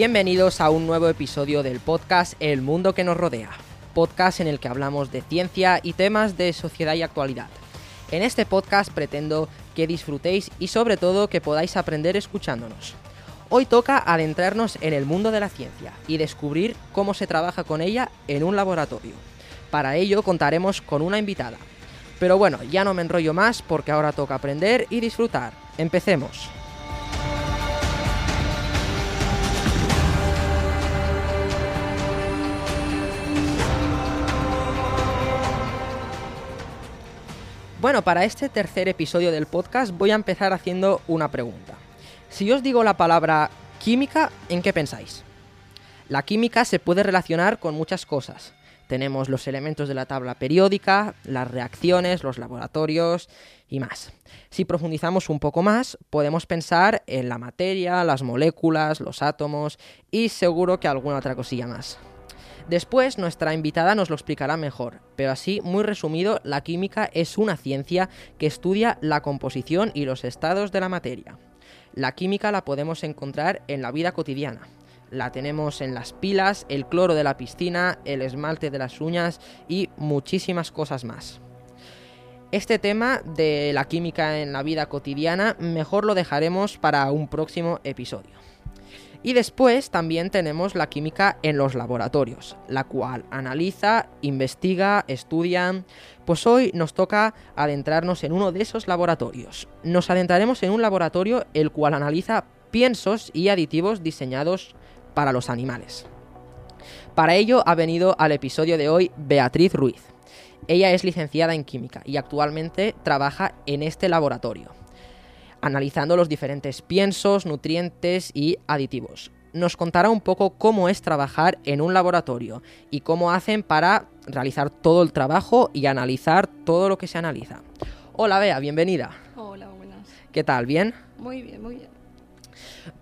Bienvenidos a un nuevo episodio del podcast El Mundo que nos rodea, podcast en el que hablamos de ciencia y temas de sociedad y actualidad. En este podcast pretendo que disfrutéis y sobre todo que podáis aprender escuchándonos. Hoy toca adentrarnos en el mundo de la ciencia y descubrir cómo se trabaja con ella en un laboratorio. Para ello contaremos con una invitada. Pero bueno, ya no me enrollo más porque ahora toca aprender y disfrutar. Empecemos. Bueno, para este tercer episodio del podcast voy a empezar haciendo una pregunta. Si os digo la palabra química, ¿en qué pensáis? La química se puede relacionar con muchas cosas. Tenemos los elementos de la tabla periódica, las reacciones, los laboratorios y más. Si profundizamos un poco más, podemos pensar en la materia, las moléculas, los átomos y seguro que alguna otra cosilla más. Después nuestra invitada nos lo explicará mejor, pero así, muy resumido, la química es una ciencia que estudia la composición y los estados de la materia. La química la podemos encontrar en la vida cotidiana. La tenemos en las pilas, el cloro de la piscina, el esmalte de las uñas y muchísimas cosas más. Este tema de la química en la vida cotidiana mejor lo dejaremos para un próximo episodio. Y después también tenemos la química en los laboratorios, la cual analiza, investiga, estudia. Pues hoy nos toca adentrarnos en uno de esos laboratorios. Nos adentraremos en un laboratorio el cual analiza piensos y aditivos diseñados para los animales. Para ello ha venido al episodio de hoy Beatriz Ruiz. Ella es licenciada en química y actualmente trabaja en este laboratorio analizando los diferentes piensos, nutrientes y aditivos. Nos contará un poco cómo es trabajar en un laboratorio y cómo hacen para realizar todo el trabajo y analizar todo lo que se analiza. Hola Bea, bienvenida. Hola, buenas. ¿Qué tal? ¿Bien? Muy bien, muy bien.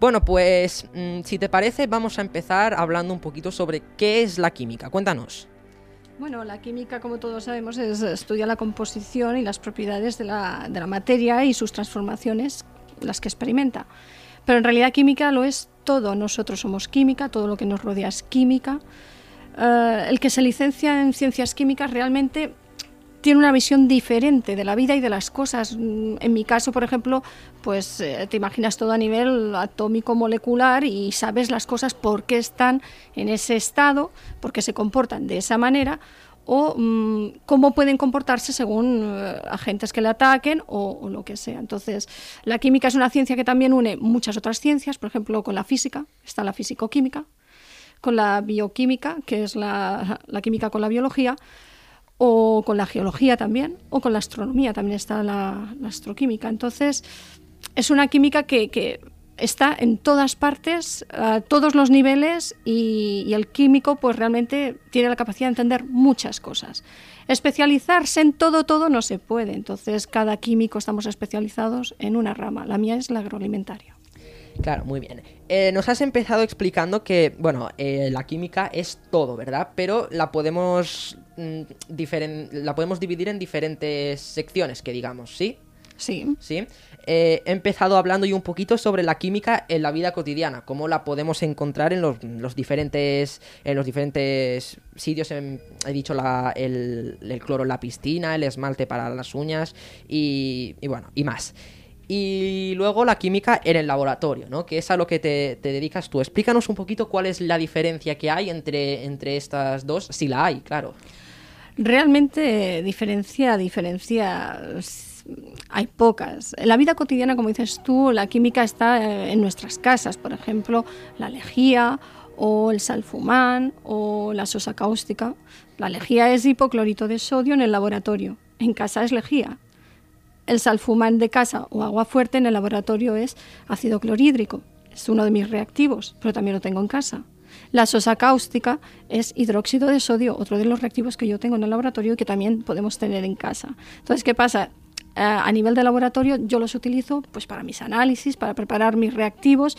Bueno, pues mm, si te parece vamos a empezar hablando un poquito sobre qué es la química. Cuéntanos. Bueno, la química, como todos sabemos, es, estudia la composición y las propiedades de la, de la materia y sus transformaciones, las que experimenta. Pero en realidad química lo es todo. Nosotros somos química, todo lo que nos rodea es química. Eh, el que se licencia en ciencias químicas realmente tiene una visión diferente de la vida y de las cosas. Mm, en mi caso, por ejemplo, pues eh, te imaginas todo a nivel atómico molecular y sabes las cosas por qué están en ese estado, por qué se comportan de esa manera o mm, cómo pueden comportarse según eh, agentes que le ataquen o, lo que sea. Entonces, la química es una ciencia que también une muchas otras ciencias, por ejemplo, con la física, está la físico-química, con la bioquímica, que es la química con la biología, o con la geología también, o con la astronomía, también está la, astroquímica. Entonces, es una química que, que está en todas partes, a todos los niveles, y, el químico pues realmente tiene la capacidad de entender muchas cosas. Especializarse en todo, todo no se puede, entonces cada químico estamos especializados en una rama, la mía es la agroalimentaria. Claro, muy bien. Eh, nos has empezado explicando que, bueno, eh, la química es todo, ¿verdad? Pero la podemos, la podemos dividir en diferentes secciones, que digamos, ¿sí? Sí. Sí. Eh, he empezado hablando yo un poquito sobre la química en la vida cotidiana, cómo la podemos encontrar en los, los diferentes en los diferentes sitios. En, he dicho la, el, el, cloro en la piscina, el esmalte para las uñas y, y bueno, y más y luego la química en el laboratorio, ¿no? Que es a lo que te, te, dedicas tú. Explícanos un poquito cuál es la diferencia que hay entre, entre estas dos, si la hay, claro. Realmente diferencia, diferencia hay pocas. En la vida cotidiana, como dices tú, la química está en nuestras casas, por ejemplo, la lejía o el salfumán o la sosa cáustica. La lejía es hipoclorito de sodio en el laboratorio, en casa es lejía El salfumán de casa o agua fuerte en el laboratorio es ácido clorhídrico. Es uno de mis reactivos, pero también lo tengo en casa. La sosa cáustica es hidróxido de sodio, otro de los reactivos que yo tengo en el laboratorio y que también podemos tener en casa. Entonces, ¿qué pasa? Eh, a nivel de laboratorio yo los utilizo pues para mis análisis, para preparar mis reactivos,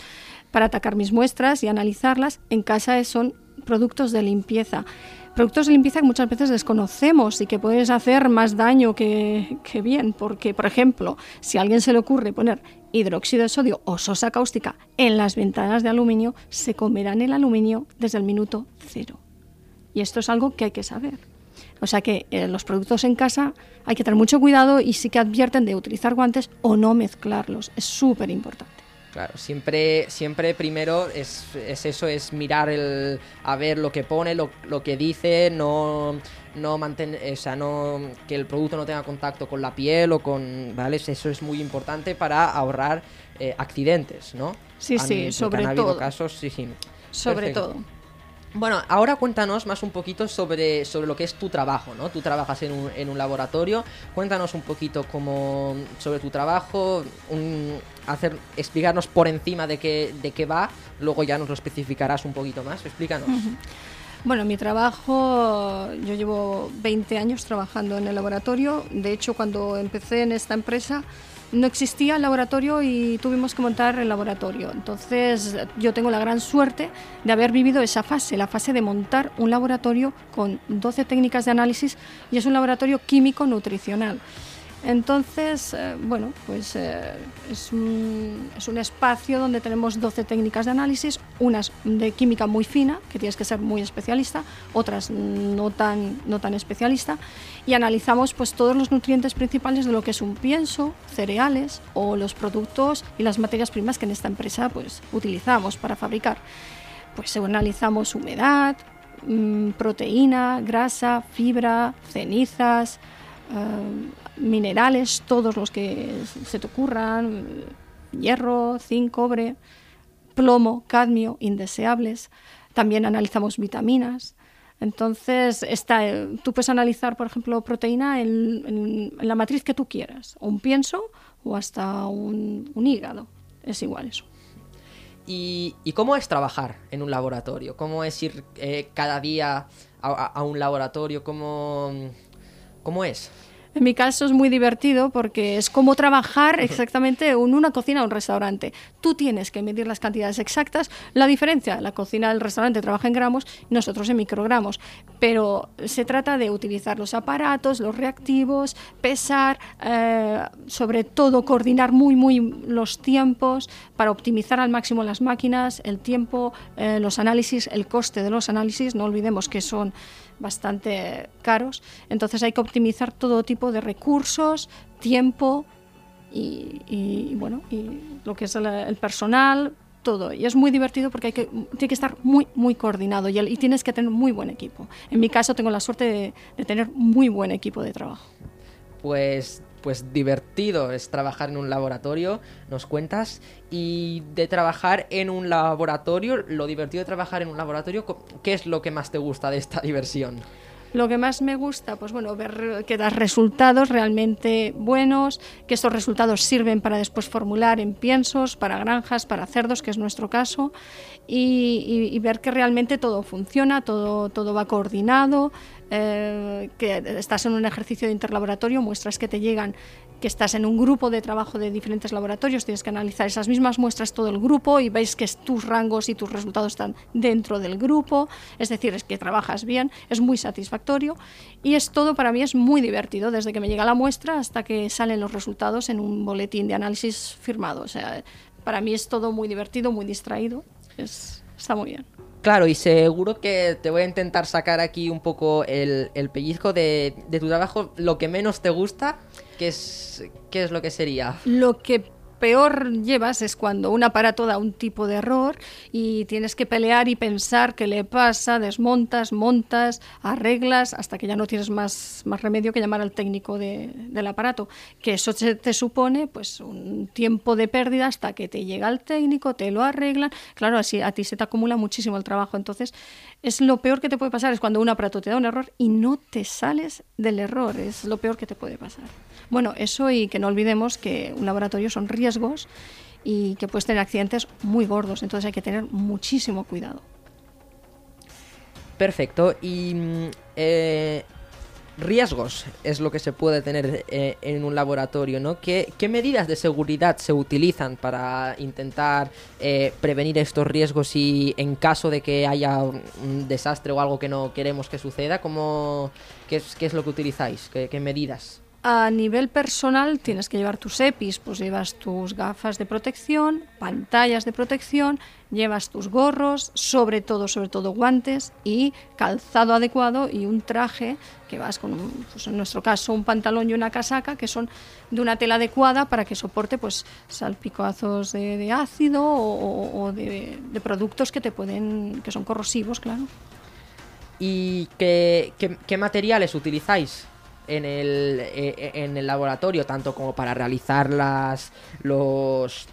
para atacar mis muestras y analizarlas. En casa son productos de limpieza productos de limpieza que muchas veces desconocemos y que puedes hacer más daño que, bien, porque, por ejemplo, si a alguien se le ocurre poner hidróxido de sodio o sosa cáustica en las ventanas de aluminio, se comerán el aluminio desde el minuto cero. Y esto es algo que hay que saber. O sea que eh, los productos en casa hay que tener mucho cuidado y sí que advierten de utilizar guantes o no mezclarlos. Es súper importante. Claro, siempre, siempre primero es, eso, es mirar el, a ver lo que pone, lo, que dice, no, no mantener, o sea, no, que el producto no tenga contacto con la piel o con, ¿vale? Eso es muy importante para ahorrar eh, accidentes, ¿no? Sí, sí, sobre todo. casos, sí, sí. Sobre todo. Bueno, ahora cuéntanos más un poquito sobre, sobre lo que es tu trabajo, ¿no? Tú trabajas en un, en un laboratorio, cuéntanos un poquito cómo, sobre tu trabajo, hacer, explicarnos por encima de qué, de qué va, luego ya nos lo especificarás un poquito más, explícanos. Bueno, mi trabajo, yo llevo 20 años trabajando en el laboratorio, de hecho cuando empecé en esta empresa no existía el laboratorio y tuvimos que montar el laboratorio. Entonces yo tengo la gran suerte de haber vivido esa fase, la fase de montar un laboratorio con 12 técnicas de análisis y es un laboratorio químico nutricional. Entonces, eh, bueno, pues eh, es, un, es, un, espacio donde tenemos 12 técnicas de análisis, unas de química muy fina, que tienes que ser muy especialista, otras no tan, no tan especialista, y analizamos pues todos los nutrientes principales de lo que es un pienso, cereales o los productos y las materias primas que en esta empresa pues utilizamos para fabricar. Pues analizamos humedad, mm, proteína, grasa, fibra, cenizas, eh, minerales, todos los que se te ocurran, hierro, zinc, cobre, plomo, cadmio, indeseables. También analizamos vitaminas. Entonces, está, tú puedes analizar, por ejemplo, proteína en, la matriz que tú quieras, un pienso o hasta un, hígado. Es igual eso. ¿Y, cómo es trabajar en un laboratorio? ¿Cómo es ir eh, cada día a, un laboratorio? ¿Cómo, ¿Cómo es? En mi caso es muy divertido porque es como trabajar exactamente en una cocina o un restaurante. Tú tienes que medir las cantidades exactas. La diferencia, la cocina del restaurante trabaja en gramos y nosotros en microgramos. Pero se trata de utilizar los aparatos, los reactivos, pesar, eh, sobre todo coordinar muy, muy los tiempos para optimizar al máximo las máquinas, el tiempo, eh, los análisis, el coste de los análisis. No olvidemos que son bastante caros. Entonces hay que optimizar todo tipo de recursos, tiempo y, bueno, y lo que es el, personal, todo. Y es muy divertido porque hay que, tiene que estar muy, muy coordinado y, y, tienes que tener muy buen equipo. En mi caso tengo la suerte de, de tener muy buen equipo de trabajo. Pues pues divertido es trabajar en un laboratorio, nos cuentas, y de trabajar en un laboratorio, lo divertido de trabajar en un laboratorio, ¿qué es lo que más te gusta de esta diversión? Lo que más me gusta, pues bueno, ver que das resultados realmente buenos, que estos resultados sirven para después formular en piensos, para granjas, para cerdos, que es nuestro caso, y, ver que realmente todo funciona, todo, todo va coordinado, eh, que estás en un ejercicio de interlaboratorio, muestras que te llegan que estás en un grupo de trabajo de diferentes laboratorios, tienes que analizar esas mismas muestras todo el grupo y veis que tus rangos y tus resultados están dentro del grupo, es decir, es que trabajas bien, es muy satisfactorio y es todo para mí es muy divertido desde que me llega la muestra hasta que salen los resultados en un boletín de análisis firmado, o sea, para mí es todo muy divertido, muy distraído, es, está muy bien. Claro, y seguro que te voy a intentar sacar aquí un poco el, pellizco de, de, tu trabajo, lo que menos te gusta, ¿qué es, ¿qué es lo que sería? Lo que peor llevas es cuando un aparato da un tipo de error y tienes que pelear y pensar qué le pasa, desmontas, montas, arreglas, hasta que ya no tienes más, más remedio que llamar al técnico de, del aparato. Que eso te, supone pues un tiempo de pérdida hasta que te llega el técnico, te lo arreglan. Claro, así a ti se te acumula muchísimo el trabajo. Entonces, es lo peor que te puede pasar, es cuando un aparato te da un error y no te sales del error. Es lo peor que te puede pasar. Bueno, eso y que no olvidemos que un laboratorio son riesgos y que puedes tener accidentes muy gordos, entonces hay que tener muchísimo cuidado. Perfecto. Y mm, eh, riesgos es lo que se puede tener eh, en un laboratorio, ¿no? ¿Qué, medidas de seguridad se utilizan para intentar eh, prevenir estos riesgos y en caso de que haya un, desastre o algo que no queremos que suceda, ¿cómo, qué, es, qué es lo que utilizáis? qué medidas? A nivel personal tienes que llevar tus EPIs, pues llevas tus gafas de protección, pantallas de protección, llevas tus gorros, sobre todo, sobre todo guantes y calzado adecuado y un traje que vas con, pues en nuestro caso, un pantalón y una casaca que son de una tela adecuada para que soporte pues salpicazos de, ácido o, de, productos que te pueden, que son corrosivos, claro. ¿Y qué materiales utilizáis? En el, eh, eh, en el laboratorio, tanto como para realizar las, los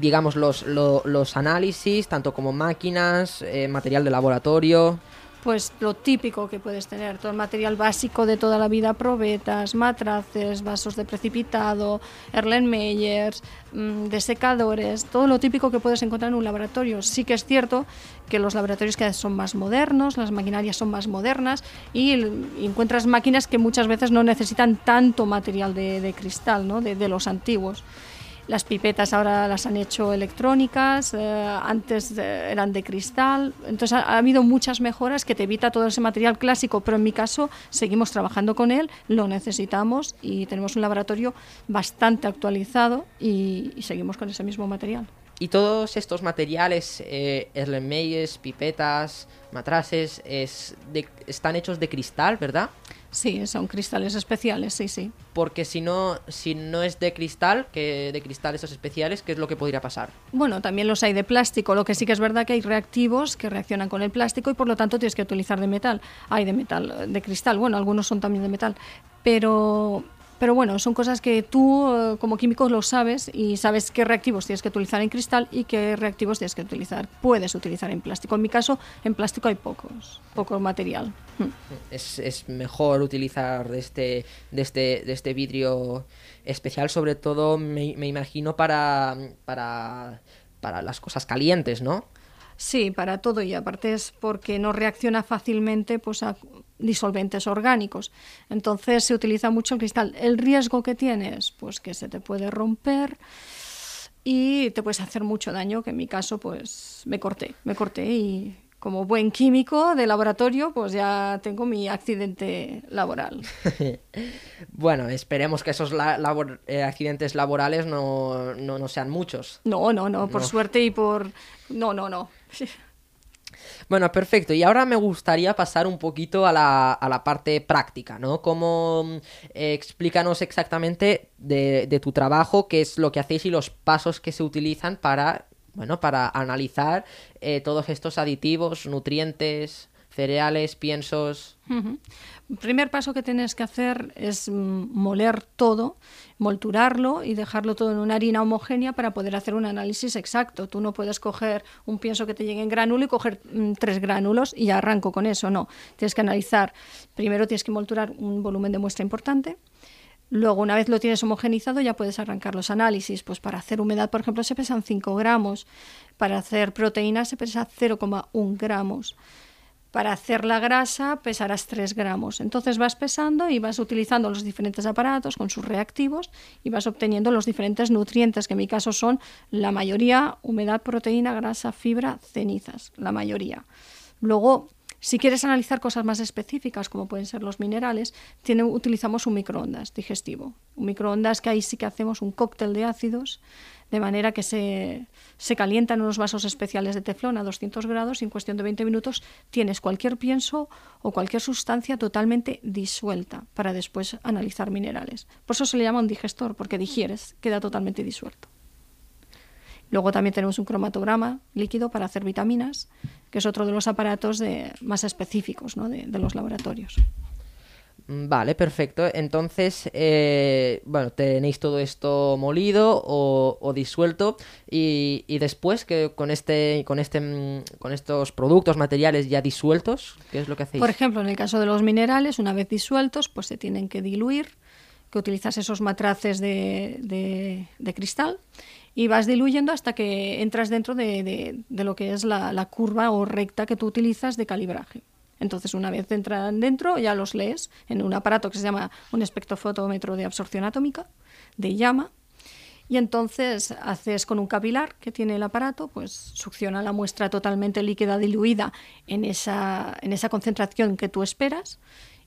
digamos los, los, análisis, tanto como máquinas, eh, material de laboratorio pues lo típico que puedes tener, todo el material básico de toda la vida, probetas, matraces, vasos de precipitado, Erlenmeyers, mmm, desecadores, todo lo típico que puedes encontrar en un laboratorio. Sí que es cierto que los laboratorios cada vez son más modernos, las maquinarias son más modernas y, encuentras máquinas que muchas veces no necesitan tanto material de, cristal, ¿no? de los antiguos. Las pipetas ahora las han hecho electrónicas, eh, antes eran de cristal. Entonces ha, habido muchas mejoras que te evita todo ese material clásico, pero en mi caso seguimos trabajando con él, lo necesitamos y tenemos un laboratorio bastante actualizado y, seguimos con ese mismo material. Y todos estos materiales, eh, pipetas, matraces, es están hechos de cristal, ¿verdad? Sí, son cristales especiales, sí, sí. Porque si no, si no es de cristal, que de cristales especiales, ¿qué es lo que podría pasar? Bueno, también los hay de plástico. Lo que sí que es verdad que hay reactivos que reaccionan con el plástico y por lo tanto tienes que utilizar de metal. Hay de metal, de cristal. Bueno, algunos son también de metal. Pero pero bueno, son cosas que tú eh, como químico lo sabes y sabes qué reactivos tienes que utilizar en cristal y qué reactivos tienes que utilizar, puedes utilizar en plástico. En mi caso, en plástico hay pocos, poco material. Hmm. Es, mejor utilizar de este, de este, de este vidrio especial, sobre todo me, me imagino para, para, para las cosas calientes, ¿no? Sí, para todo y aparte es porque no reacciona fácilmente pues, a disolventes orgánicos. Entonces se utiliza mucho el cristal. El riesgo que tienes, pues que se te puede romper y te puedes hacer mucho daño, que en mi caso pues me corté, me corté y como buen químico de laboratorio, pues ya tengo mi accidente laboral. bueno, esperemos que esos eh, accidentes laborales no, no, sean muchos. No, no, no, por suerte y por... No, no, no. Bueno, perfecto. Y ahora me gustaría pasar un poquito a la, a la parte práctica, ¿no? Como eh, explícanos exactamente de, de tu trabajo, qué es lo que hacéis y los pasos que se utilizan para bueno, para analizar eh, todos estos aditivos, nutrientes, cereales, piensos. El primer paso que tienes que hacer es moler todo, molturarlo y dejarlo todo en una harina homogénea para poder hacer un análisis exacto. Tú no puedes coger un pienso que te llegue en gránulo y coger mm, tres gránulos y ya arranco con eso. No, tienes que analizar. Primero tienes que molturar un volumen de muestra importante Luego, una vez lo tienes homogenizado, ya puedes arrancar los análisis. Pues para hacer humedad, por ejemplo, se pesan 5 gramos. Para hacer proteína se pesa 0,1 gramos. Para hacer la grasa pesarás 3 gramos. Entonces vas pesando y vas utilizando los diferentes aparatos con sus reactivos y vas obteniendo los diferentes nutrientes, que en mi caso son la mayoría humedad, proteína, grasa, fibra, cenizas, la mayoría. Luego si quieres analizar cosas más específicas, como pueden ser los minerales, utilizamos un microondas digestivo. Un microondas que ahí sí que hacemos un cóctel de ácidos, de manera que se, se calientan unos vasos especiales de teflón a 200 grados y en cuestión de 20 minutos tienes cualquier pienso o cualquier sustancia totalmente disuelta para después analizar minerales. Por eso se le llama un digestor, porque digieres, queda totalmente disuelto. Luego también tenemos un cromatograma líquido para hacer vitaminas, que es otro de los aparatos de, más específicos ¿no? de, de los laboratorios. Mm, Vale, perfecto. Entonces, eh, bueno, tenéis todo esto molido o, o disuelto y, y después que con este, con este, mm, con estos productos, materiales ya disueltos, ¿qué es lo que hacéis? Por ejemplo, en el caso de los minerales, una vez disueltos, pues se tienen que diluir, que utilizas esos matraces de, de- cristal y vas diluyendo hasta que entras dentro de, de- de lo que es la, la curva o recta que tú utilizas de calibraje. Entonces, una vez entran dentro, ya los lees en un aparato que se llama un espectrofotómetro de absorción atómica, de llama, y entonces haces con un capilar que tiene el aparato, pues succiona la muestra totalmente líquida diluida en esa, en esa concentración que tú esperas.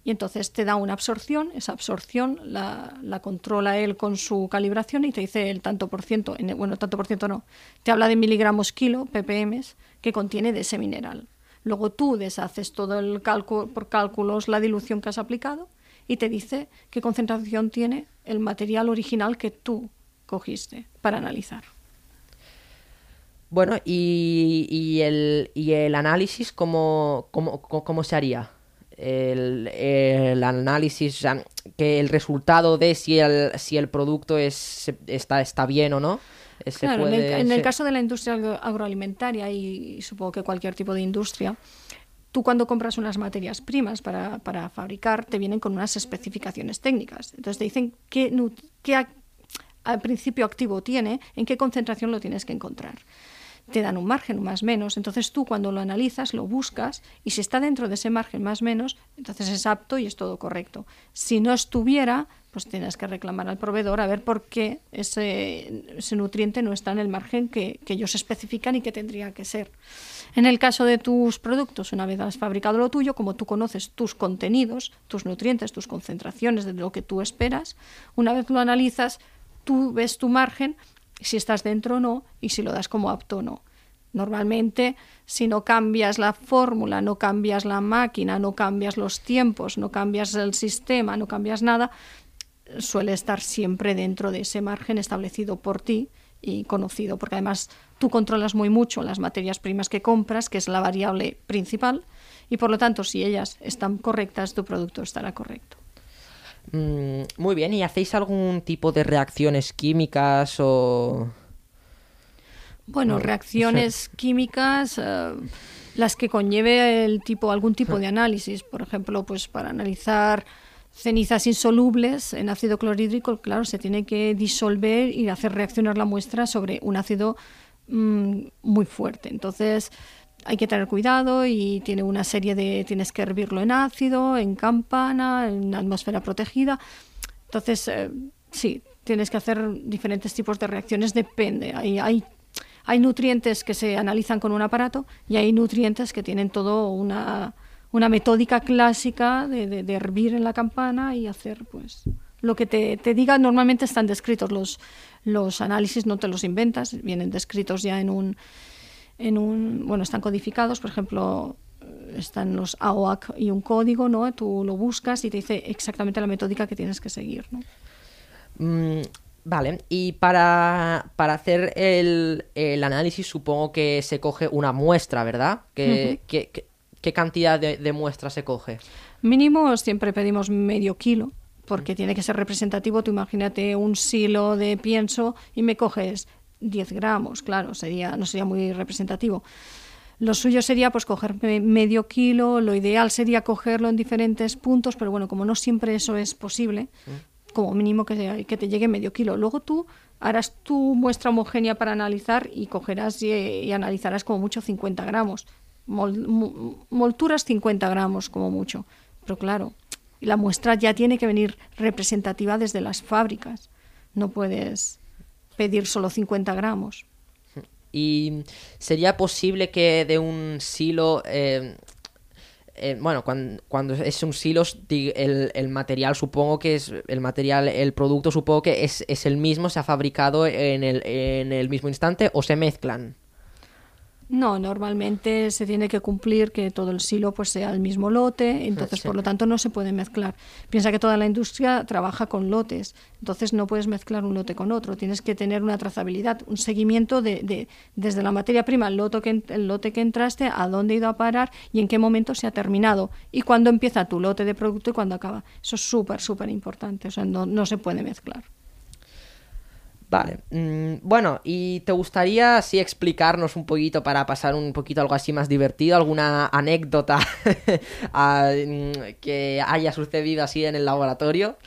Y entonces te da una absorción, esa absorción la, la controla él con su calibración y te dice el tanto por ciento, en- bueno, tanto por ciento no, te habla de miligramos kilo, ppm, que contiene de ese mineral. Luego tú deshaces todo el cálculo, por cálculos la dilución que has aplicado y te dice qué concentración tiene el material original que tú cogiste para analizar. Bueno, y, el, y el análisis, ¿cómo, cómo, cómo- se haría? El, el análisis, que el resultado de si el, si el producto es, está, está bien o no. Eh, se Claro, en el- caso de la industria agro- agroalimentaria y, supongo que cualquier tipo de industria, tú cuando compras unas materias primas para, para fabricar, te vienen con unas especificaciones técnicas. Entonces te dicen qué, qué al principio activo tiene, en qué concentración lo tienes que encontrar. Te dan un margen más menos, entonces tú cuando lo analizas lo buscas y si está dentro de ese margen más menos, entonces es apto y es todo correcto. Si no estuviera, pues tienes que reclamar al proveedor a ver por qué ese, ese nutriente no está en el margen que, que ellos especifican y que tendría que ser. En el caso de tus productos, una vez has fabricado lo tuyo, como tú conoces tus contenidos, tus nutrientes, tus concentraciones de lo que tú esperas, una vez lo analizas, tú ves tu margen, si estás dentro o no, y si lo das como apto o no. Normalmente, si no cambias la fórmula, no cambias la máquina, no cambias los tiempos, no cambias el sistema, no cambias nada, suele estar siempre dentro de ese margen establecido por ti y conocido, porque además tú controlas muy mucho las materias primas que compras, que es la variable principal, y por lo tanto, si ellas están correctas, tu producto estará correcto. Mm, muy bien, ¿y hacéis algún tipo de reacciones químicas o...? Bueno, reacciones químicas, eh, las que conlleve el tipo, algún tipo de análisis, por ejemplo, pues para analizar cenizas insolubles en ácido clorhídrico, claro, se tiene que disolver y hacer reaccionar la muestra sobre un ácido mm, muy fuerte. Entonces, hay que tener cuidado y tiene una serie de tienes que hervirlo en ácido, en campana, en atmósfera protegida. Entonces, eh, sí, tienes que hacer diferentes tipos de reacciones, depende. Hay, hay, hay nutrientes que se analizan con un aparato y hay nutrientes que tienen todo una, una metódica clásica de, de- de hervir en la campana y hacer pues lo que te, te diga. Normalmente están descritos los, los análisis, no te los inventas, vienen descritos ya en un, en un, bueno, están codificados, por ejemplo, están los AOAC y un código, ¿no? Tú lo buscas y te dice exactamente la metódica que tienes que seguir, ¿no? Mm, vale, y para, para hacer el, el análisis supongo que se coge una muestra, ¿verdad? ¿Qué, qué- qué- qué cantidad de, de muestra se coge? Mínimo siempre pedimos medio kilo, porque tiene que ser representativo. Tú imagínate un silo de pienso y me coges 10 gramos, claro, sería, no sería muy representativo. Lo suyo sería pues coger me- medio kilo, lo ideal sería cogerlo en diferentes puntos, pero bueno, como no siempre eso es posible, como mínimo que, te llegue medio kilo. Luego tú harás tu muestra homogénea para analizar y cogerás y, y analizarás como mucho 50 gramos. Molturas 50 gramos como mucho. Pero claro, la muestra ya tiene que venir representativa desde las fábricas. No puedes pedir solo 50 gramos. ¿Y sería posible que de un silo... eh, eh, bueno, cuando, es un silo, el, el material supongo que es... El material, el producto supongo que es, es el mismo, se ha fabricado en el, en el mismo instante o se mezclan. No, normalmente se tiene que cumplir que todo el silo pues sea el mismo lote, entonces Sí. por lo tanto no se puede mezclar. Piensa que toda la industria trabaja con lotes, entonces no puedes mezclar un lote con otro, tienes que tener una trazabilidad, un seguimiento de, de- desde la materia prima, el lote, que, el lote que entraste, a dónde ha ido a parar y en qué momento se ha terminado y cuándo empieza tu lote de producto y cuándo acaba. Eso es súper, súper importante, o sea, no, no se puede mezclar. Vale. mm, bueno, ¿y te gustaría así explicarnos un poquito para pasar un poquito algo así más divertido? ¿Alguna anécdota mm, que haya sucedido así en el laboratorio?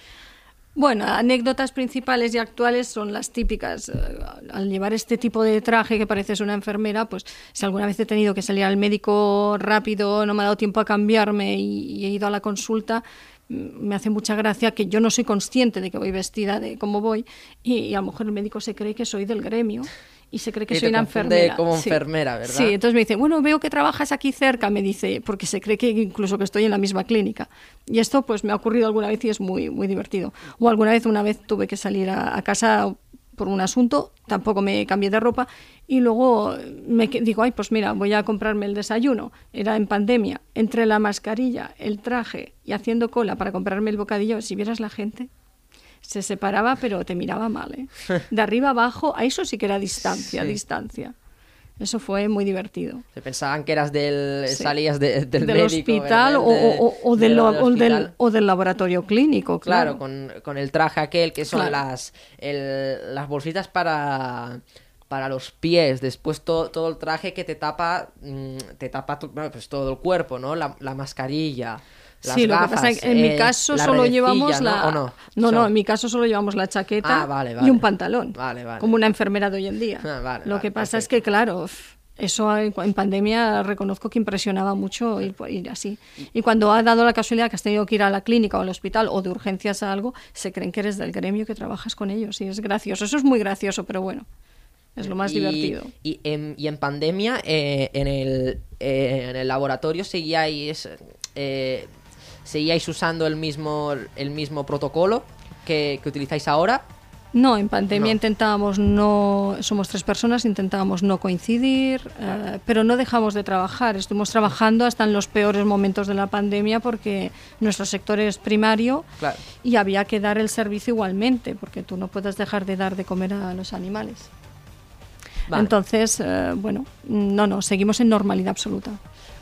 Bueno, anécdotas principales y actuales son las típicas. Eh, Al llevar este tipo de traje que pareces una enfermera, pues si alguna vez he tenido que salir al médico rápido, no me ha dado tiempo a cambiarme y, he ido a la consulta, me hace mucha gracia que yo no soy consciente de que voy vestida de cómo voy y, y a lo mejor el médico se cree que soy del gremio y se cree que Y soy te una enfermera. como Sí. enfermera, ¿verdad? Sí, entonces me dice, bueno, veo que trabajas aquí cerca, me dice, porque se cree que incluso que estoy en la misma clínica. Y esto pues me ha ocurrido alguna vez y es muy, muy divertido. O alguna vez, una vez tuve que salir a, a casa por un asunto, tampoco me cambié de ropa y luego me digo, ay, pues mira, voy a comprarme el desayuno. Era en pandemia, entre la mascarilla, el traje y haciendo cola para comprarme el bocadillo, si vieras la gente, se separaba, pero te miraba mal, ¿eh? De arriba abajo, a eso sí que era distancia, Sí. distancia. Eso fue muy divertido. Se pensaban que eras del... Sí. salías de- del, del médico, hospital o, De- o- o del, o del- hospital. o del laboratorio clínico, Claro, claro. con, con el traje aquel que son Claro. las, el- las bolsitas para, para los pies, después to- todo el traje que te tapa, mm, te tapa pues todo el cuerpo, ¿no? La, la mascarilla, las sí, lo que pasa es que en mi eh, caso solo llevamos ¿no? la... ¿O no? no, no, en mi caso solo llevamos la chaqueta Ah, vale, y un pantalón. Vale, vale. Como una enfermera de hoy en día. Ah, lo que pasa es que, claro, eso en pandemia reconozco que impresionaba mucho ir, ir así. Y cuando ha dado la casualidad que has tenido que ir a la clínica o al hospital o de urgencias a algo, se creen que eres del gremio que trabajas con ellos. Y es gracioso. Eso es muy gracioso, pero bueno, es lo más Y- divertido. Y en, y en pandemia, eh, en, el, eh, en el laboratorio seguíais, eh, seguíais usando el mismo, el mismo protocolo que, que utilizáis ahora. No, en pandemia No. intentábamos no, somos tres personas, intentábamos no coincidir, eh, pero no dejamos de trabajar. Estuvimos trabajando hasta en los peores momentos de la pandemia porque nuestro sector es primario Claro. y había que dar el servicio igualmente, porque tú no puedes dejar de dar de comer a los animales. Vale. Entonces, eh, bueno, no, no, seguimos en normalidad absoluta.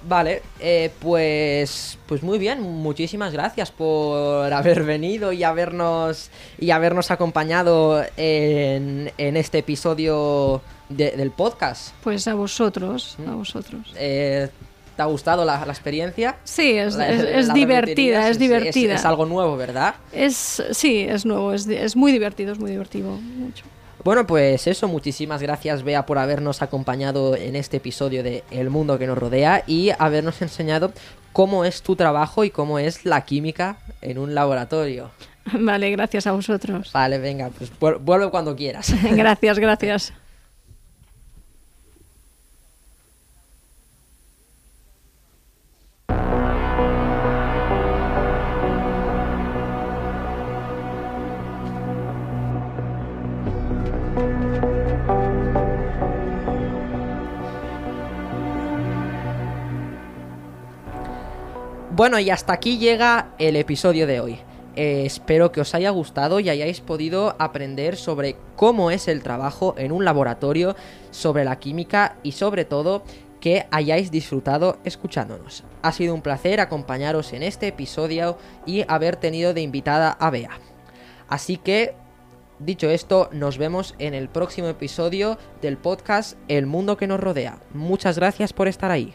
Vale, eh, pues, pues muy bien, muchísimas gracias por haber venido y habernos, y habernos acompañado en, en este episodio de- del podcast. Pues a vosotros, Mm. a vosotros. Eh, ¿Te ha gustado la, la experiencia? Sí, es, La- es- la es divertida, es divertida. Es, algo nuevo, ¿verdad? Es, sí, es nuevo, es muy divertido, es muy divertido, mucho. Bueno, pues eso, muchísimas gracias Bea por habernos acompañado en este episodio de El mundo que nos rodea y habernos enseñado cómo es tu trabajo y cómo es la química en un laboratorio. Vale, gracias a vosotros. Vale, venga, pues vuel- vuelve cuando quieras. Gracias, gracias. Bueno, y hasta aquí llega el episodio de hoy. Eh, espero que os haya gustado y hayáis podido aprender sobre cómo es el trabajo en un laboratorio, sobre la química y sobre todo que hayáis disfrutado escuchándonos. Ha sido un placer acompañaros en este episodio y haber tenido de invitada a Bea. Así que, dicho esto, nos vemos en el próximo episodio del podcast El mundo que nos rodea. Muchas gracias por estar ahí.